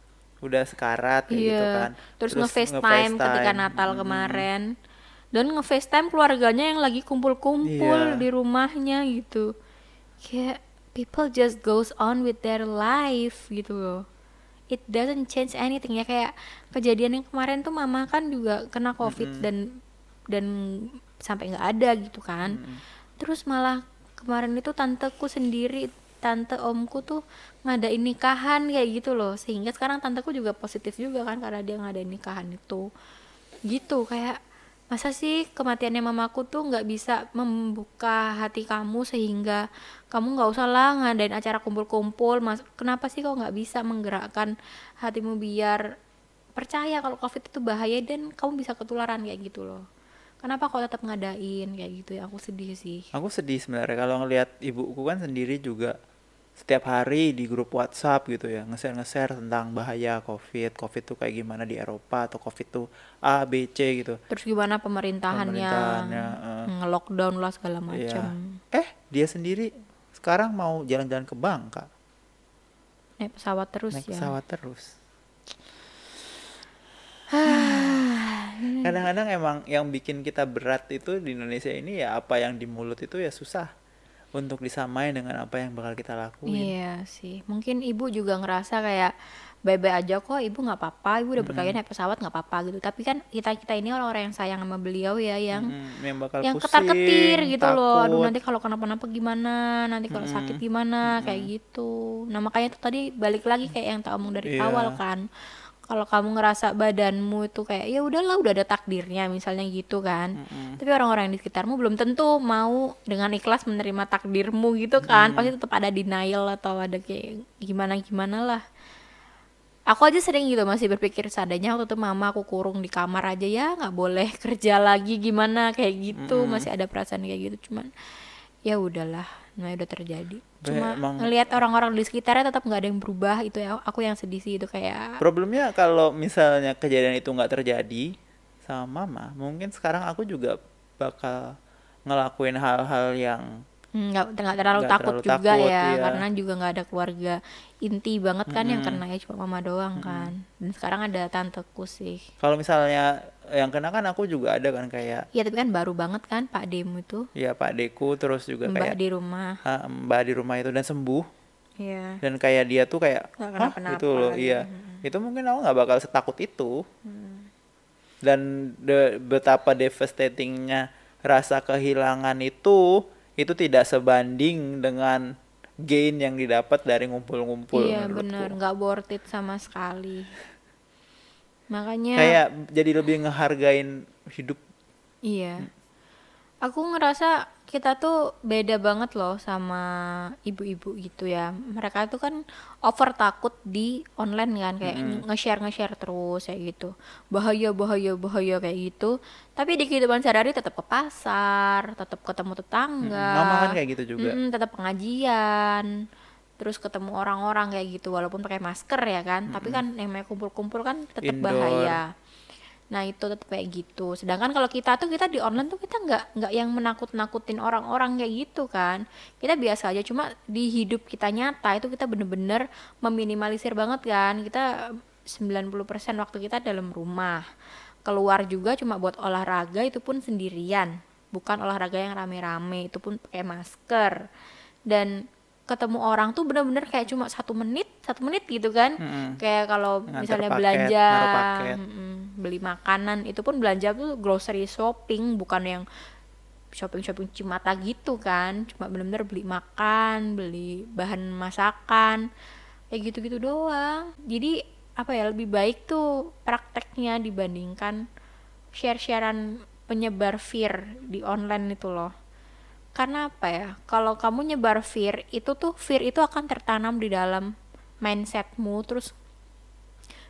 udah sekarat gitu Iya, kan. terus, nge-FaceTime ketika nge-FaceTime. Natal Mm-mm. kemarin. Dan nge-FaceTime keluarganya yang lagi kumpul-kumpul Iya. di rumahnya gitu. Kayak people just goes on with their life gitu loh. It doesn't change anything ya kayak kejadian yang kemarin tuh mama kan juga kena covid dan dan sampai nggak ada gitu kan. Terus malah kemarin itu tanteku sendiri tante omku tuh ngadain nikahan kayak gitu loh. Sehingga sekarang tanteku juga positif juga kan karena dia ngadain nikahan itu. Gitu kayak masa sih kematiannya mamaku tuh nggak bisa membuka hati kamu sehingga kamu nggak usah lah ngadain acara kumpul-kumpul? Mas kenapa sih kok nggak bisa menggerakkan hatimu biar percaya kalau covid itu bahaya dan kamu bisa ketularan? Kayak gitu loh. Kenapa kok tetap ngadain? Kayak gitu ya aku sedih sih. Aku sedih sebenarnya. Kalau ngelihat ibuku kan sendiri juga setiap hari di grup WhatsApp gitu ya nge-share nge-share tentang bahaya COVID, COVID tuh kayak gimana di Eropa atau COVID tuh A, B, C gitu. terus gimana pemerintahannya, Pemerintahannya, eh. nge-lockdown lah segala Iya. macam Eh, dia sendiri sekarang mau jalan-jalan ke Bangka, naik pesawat terus naik ya pesawat terus. Kadang-kadang emang yang bikin kita berat itu di Indonesia ini ya apa yang di mulut itu ya susah untuk disamain dengan apa yang bakal kita lakuin. Iya sih, mungkin ibu juga ngerasa kayak bye-bye aja kok, ibu nggak apa-apa, ibu udah berkali naik pesawat nggak apa-apa gitu. Tapi kan kita kita ini orang-orang yang sayang sama beliau ya, yang Mm, yang bakal yang pusing, ketar-ketir gitu loh. Aduh takut. nanti kalau kenapa-napa gimana, nanti kalau sakit gimana, kayak gitu. Nah makanya itu tadi balik lagi kayak yang tak omong dari Iya. awal kan. Kalau kamu ngerasa badanmu itu kayak ya udahlah udah ada takdirnya misalnya gitu kan. Tapi orang-orang di sekitarmu belum tentu mau dengan ikhlas menerima takdirmu gitu kan. Pasti tetap ada denial atau ada kayak gimana-gimana lah. aku aja sering gitu masih berpikir seandainya waktu itu mama aku kurung di kamar aja ya nggak boleh kerja lagi gimana kayak gitu masih ada perasaan kayak gitu cuman ya udahlah nah udah terjadi cuma emang- ngelihat orang-orang di sekitarnya tetap nggak ada yang berubah itu ya aku yang sedih sih itu kayak Problemnya kalau misalnya kejadian itu nggak terjadi sama mama, mungkin sekarang aku juga bakal ngelakuin hal-hal yang Hmm, nggak nggak terlalu Nggak takut terlalu juga takut, ya iya. karena juga nggak ada keluarga inti banget kan yang kena ya cuma mama doang kan. Dan sekarang ada tanteku sih. Kalau misalnya yang kena kan aku juga ada kan kayak ya tapi kan baru banget kan Pak Demu itu. Ya Pak Deku terus juga Mbak kayak di rumah. Ah, Mbak di rumah itu dan sembuh. Ya dan kayak dia tuh kayak Hah? gitu loh lagi." iya. Itu mungkin aku nggak bakal setakut itu. Hmm. dan de- betapa devastatingnya rasa kehilangan itu itu tidak sebanding dengan gain yang didapat dari ngumpul-ngumpul iya bener nggak worth it sama sekali makanya kayak jadi lebih ngehargain hidup Iya. Aku ngerasa kita tuh beda banget loh sama ibu-ibu gitu ya. Mereka tuh kan over takut di online kan kayak nge-share nge-share terus kayak gitu. Bahaya bahaya bahaya kayak gitu. Tapi di kehidupan sehari-hari tetap ke pasar, tetap ketemu tetangga. mama kan kayak gitu juga Mm-mm, tetap pengajian. Terus ketemu orang-orang kayak gitu walaupun pakai masker ya kan. Tapi kan yang namanya kumpul-kumpul kan tetap Indoor. bahaya. Nah itu tetap kayak gitu. Sedangkan kalau kita tuh kita di online tuh kita nggak nggak yang menakut-nakutin orang-orang kayak gitu kan. Kita biasa aja. Cuma di hidup kita nyata itu kita bener-bener meminimalisir banget kan. Kita 90% waktu kita dalam rumah. Keluar juga cuma buat olahraga itu pun sendirian. Bukan olahraga yang rame-rame itu pun pakai masker. Dan ketemu orang tuh bener-bener kayak cuma satu menit satu menit gitu kan Mm-mm. kayak kalau misalnya paket, belanja. Mm-mm, beli makanan itu pun belanja tuh grocery shopping bukan yang shopping shopping cimata gitu kan cuma bener-bener beli makan beli bahan masakan kayak gitu-gitu doang jadi apa ya lebih baik tuh prakteknya dibandingkan share-sharean penyebar fear di online itu loh karena apa ya? Kalau kamu nyebar fear itu tuh fear itu akan tertanam di dalam mindsetmu terus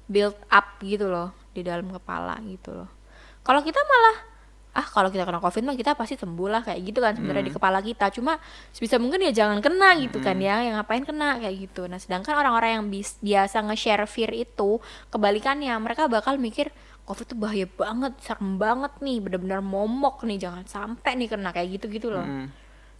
build up gitu loh di dalam kepala gitu loh. Kalau kita malah ah kalau kita kena covid mah kita pasti sembuh lah kayak gitu kan sebenarnya di kepala kita. Cuma sebisa mungkin ya jangan kena gitu kan ya yang ngapain kena kayak gitu. Nah sedangkan orang-orang yang biasa nge-share fear itu kebalikannya mereka bakal mikir covid tuh bahaya banget serem banget nih benar-benar momok nih jangan sampai nih kena kayak gitu gitu loh Mm.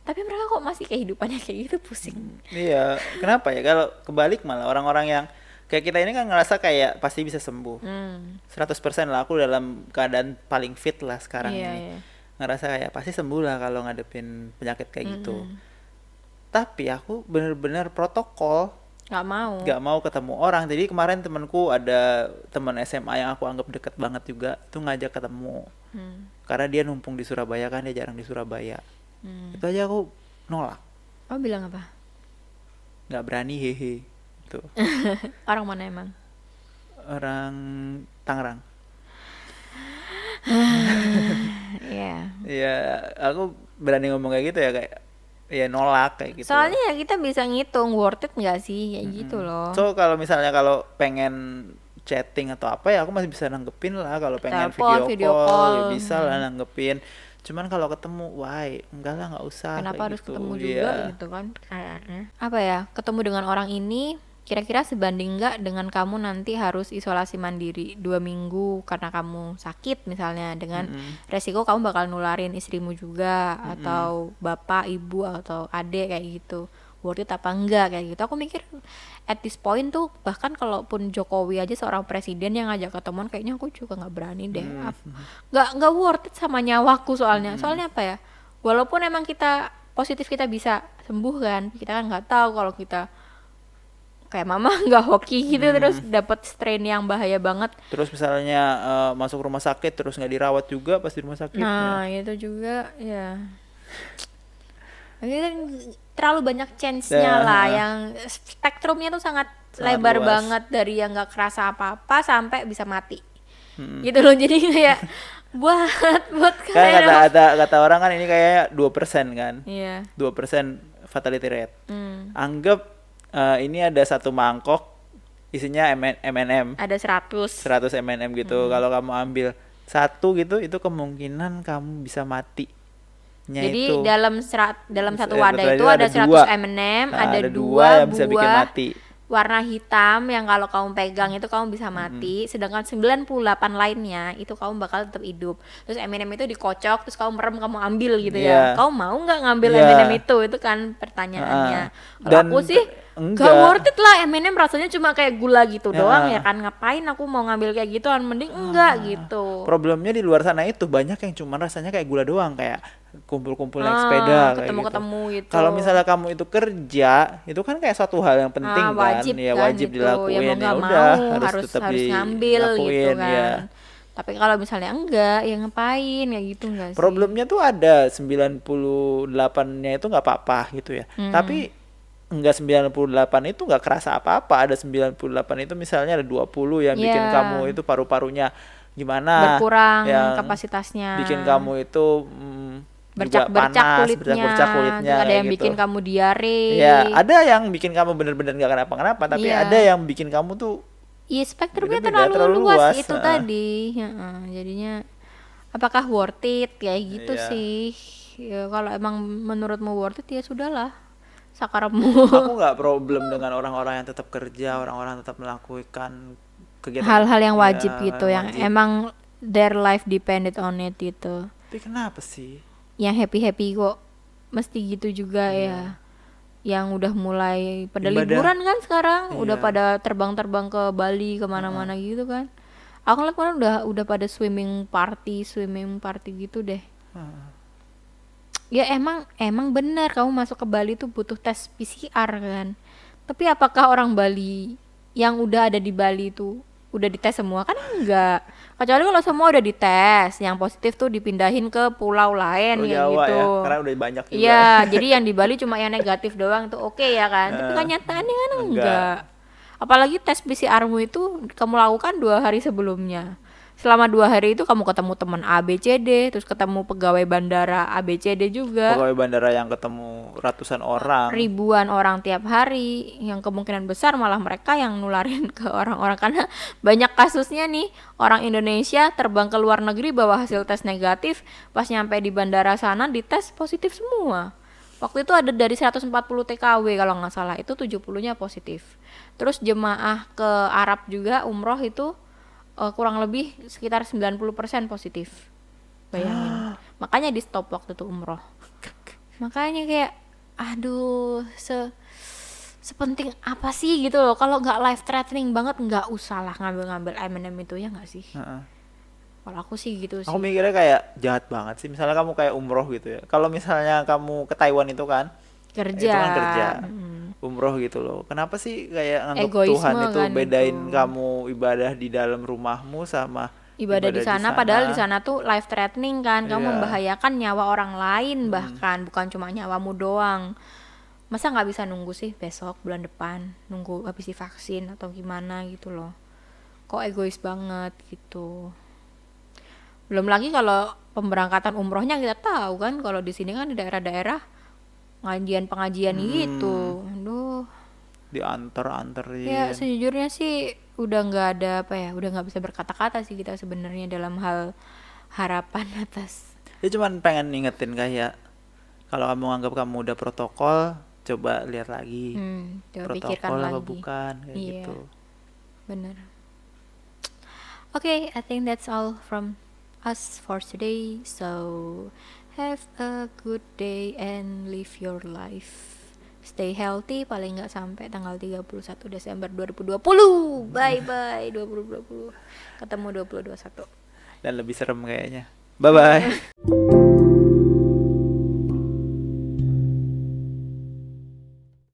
tapi mereka kok masih kehidupannya kayak gitu pusing Iya, kenapa ya? Kalau kebalik malah orang-orang yang kayak kita ini kan ngerasa kayak pasti bisa sembuh. hmm. 100% lah aku dalam keadaan paling fit lah sekarang Iya, ini. iya. Ngerasa kayak pasti sembuh lah kalau ngadepin penyakit kayak gitu. Tapi aku bener-bener protokol, nggak mau gak mau ketemu orang. Jadi kemarin temanku ada teman SMA yang aku anggap deket banget juga, tuh ngajak ketemu. Hmm. Karena dia numpung di Surabaya kan, dia jarang di Surabaya. Hmm. Itu aja aku nolak, oh bilang apa nggak berani hehe. Tuh. orang mana emang orang Tangerang. Iya. Iya, aku berani ngomong kayak gitu ya kayak ya nolak kayak gitu. Soalnya ya kita bisa ngitung worth it nggak sih kayak gitu loh. So kalau misalnya kalau pengen chatting atau apa ya aku masih bisa nanggepin lah kalau pengen Telepon, video, video call, call. ya bisa lah nanggepin. Cuman kalau ketemu, why? Enggak lah nggak usah. Kenapa harus gitu. ketemu Iya. juga gitu kan kayaknya. Apa ya? Ketemu dengan orang ini kira-kira sebanding nggak dengan kamu nanti harus isolasi mandiri dua minggu karena kamu sakit misalnya dengan resiko kamu bakal nularin istrimu juga atau bapak ibu atau adik kayak gitu. Worth it apa enggak kayak gitu. Aku mikir at this point tuh bahkan kalaupun Jokowi aja seorang presiden yang ngajak ketemuan kayaknya aku juga nggak berani deh. Ap- nggak nggak worth it sama nyawaku soalnya. Soalnya apa ya? Walaupun emang kita positif kita bisa sembuh kan kita kan nggak tahu kalau kita kayak mama nggak hoki gitu terus dapat strain yang bahaya banget Terus misalnya eh, masuk rumah sakit terus nggak dirawat juga pas di rumah sakit. ya. nah itu juga ya ini kan terlalu banyak chance-nya Ya. lah yang spektrumnya tuh sangat, Sangat lebar luas. banget dari yang nggak kerasa apa-apa sampai bisa mati Mm. gitu loh jadi kayak buat buat Kan kalian kata, kata kata orang kan ini kayak 2% kan. iya 2% fatality rate. hmm. Anggap eh, ini ada satu mangkok isinya M- M&M ada 100 100 M&M gitu. Hmm. Kalau kamu ambil satu gitu itu kemungkinan kamu bisa mati. jadi itu. dalam serat dalam satu Eh, wadah itu ada ada 100 dua. M&M Nah, ada, ada dua dua yang bisa bikin buah mati. warna hitam yang kalau kamu pegang itu kamu bisa mati sedangkan 98 lainnya itu kamu bakal tetap hidup terus M&M itu dikocok terus kamu merem kamu ambil gitu Iya. ya kamu mau nggak ngambil Iya. M&M itu itu kan pertanyaannya Ah. kalau aku sih enggak. gak worth it lah M&M rasanya cuma kayak gula gitu Ya. doang ya kan ngapain aku mau ngambil kayak gitu mending enggak Ah. gitu Problemnya di luar sana itu banyak yang cuma rasanya kayak gula doang kayak kumpul-kumpul naik Ah, sepeda kayak ketemu-ketemu gitu. Kalau misalnya kamu itu kerja, itu kan kayak suatu hal yang penting Ah, kan, wajib ya kan wajib itu. dilakuin ya mau ya nggak udah mau harus, harus tetap harus ngambil gitu dilakuin, kan ya. tapi kalau misalnya enggak ya ngapain ya gitu enggak sih Problemnya tuh ada 98-nya itu nggak apa-apa gitu ya. Hmm. Tapi enggak 98 itu nggak kerasa apa-apa. Ada 98 itu misalnya ada 20 yang bikin Iya. kamu itu paru-parunya gimana berkurang yang kapasitasnya bikin kamu itu mm, bercak-bercak kulitnya, bercak-bercak kulitnya ada yang gitu. bikin kamu diare Ya, ada yang bikin kamu bener-bener nggak kenapa-kenapa, tapi Iya. ada yang bikin kamu tuh Iya spektrumnya terlalu, terlalu luas, luas, itu heeh. tadi Heeh, jadinya apakah worth it kayak gitu Iya. sih ya kalau emang menurutmu worth it ya sudahlah sakarapmu aku nggak problem dengan orang-orang yang tetap kerja, orang-orang tetap melakukan kegiatan hal-hal yang ya, wajib gitu yang wajib. emang their life depended on it gitu Tapi kenapa sih? yang happy happy kok mesti gitu juga ya yang udah mulai pada Ibadah. liburan kan sekarang udah Iya. pada terbang-terbang ke Bali ke mana-mana gitu kan aku lihat kemarin udah udah pada swimming party swimming party gitu deh Ah. Ya emang emang benar kamu masuk ke Bali tuh butuh tes PCR kan tapi apakah orang Bali yang udah ada di Bali itu udah dites semua kan enggak kecuali kalau semua udah dites yang positif tuh dipindahin ke pulau lain kayak Jawa gitu ya, karena udah banyak juga. Iya, jadi yang di Bali cuma yang negatif doang tuh oke ya kan. Tapi Eh, kenyataannya kan enggak. enggak. Apalagi tes PCR-mu itu kamu lakukan dua hari sebelumnya. Selama dua hari itu kamu ketemu teman ABCD, terus ketemu pegawai bandara ABCD juga. Pegawai bandara yang ketemu ratusan orang. Ribuan orang tiap hari, yang kemungkinan besar malah mereka yang nularin ke orang-orang karena banyak kasusnya nih orang Indonesia terbang ke luar negeri bawa hasil tes negatif, pas nyampe di bandara sana dites positif semua. Waktu itu ada dari 140 TKW kalau nggak salah, itu 70-nya positif. Terus jemaah ke Arab juga umroh itu eh, kurang lebih sekitar 90% positif. Bayangin. Makanya di stop waktu itu umroh. Makanya kayak aduh se sepenting apa sih gitu loh kalau nggak life threatening banget nggak usah lah ngambil-ngambil M&M itu ya nggak sih Heeh. kalau aku sih gitu sih Aku mikirnya kayak jahat banget sih. Misalnya kamu kayak umroh gitu ya. Kalau misalnya kamu ke Taiwan itu kan, kerja itu kan kerja. Mm. umroh gitu loh. Kenapa sih kayak nganggap Egoisme Tuhan itu kan bedain itu. kamu ibadah di dalam rumahmu sama ibadah, di sana padahal di sana tuh life threatening kan. Kamu Iya. membahayakan nyawa orang lain bahkan bukan cuma nyawamu doang. Masa nggak bisa nunggu sih besok bulan depan nunggu habis divaksin atau gimana gitu loh. Kok egois banget gitu. Belum lagi kalau pemberangkatan umrohnya kita tahu kan kalau di sini kan di daerah-daerah pengajian pengajian gitu. Aduh diantar-anterin. Ya sejujurnya sih udah nggak ada apa ya, udah nggak bisa berkata-kata sih kita sebenarnya dalam hal harapan atas. Dia cuman pengen ngingetin kayak kalau kamu anggap kamu udah protokol, coba lihat lagi. Hmm, coba pikirkan protokol apa lagi. bukan kayak Iya. gitu. Bener. Okay, I think that's all from us for today. So have a good day and live your life. Stay healthy paling nggak sampai tanggal 31 Desember 2020. Bye bye 2020. Ketemu 2021. Dan lebih serem kayaknya. Bye bye.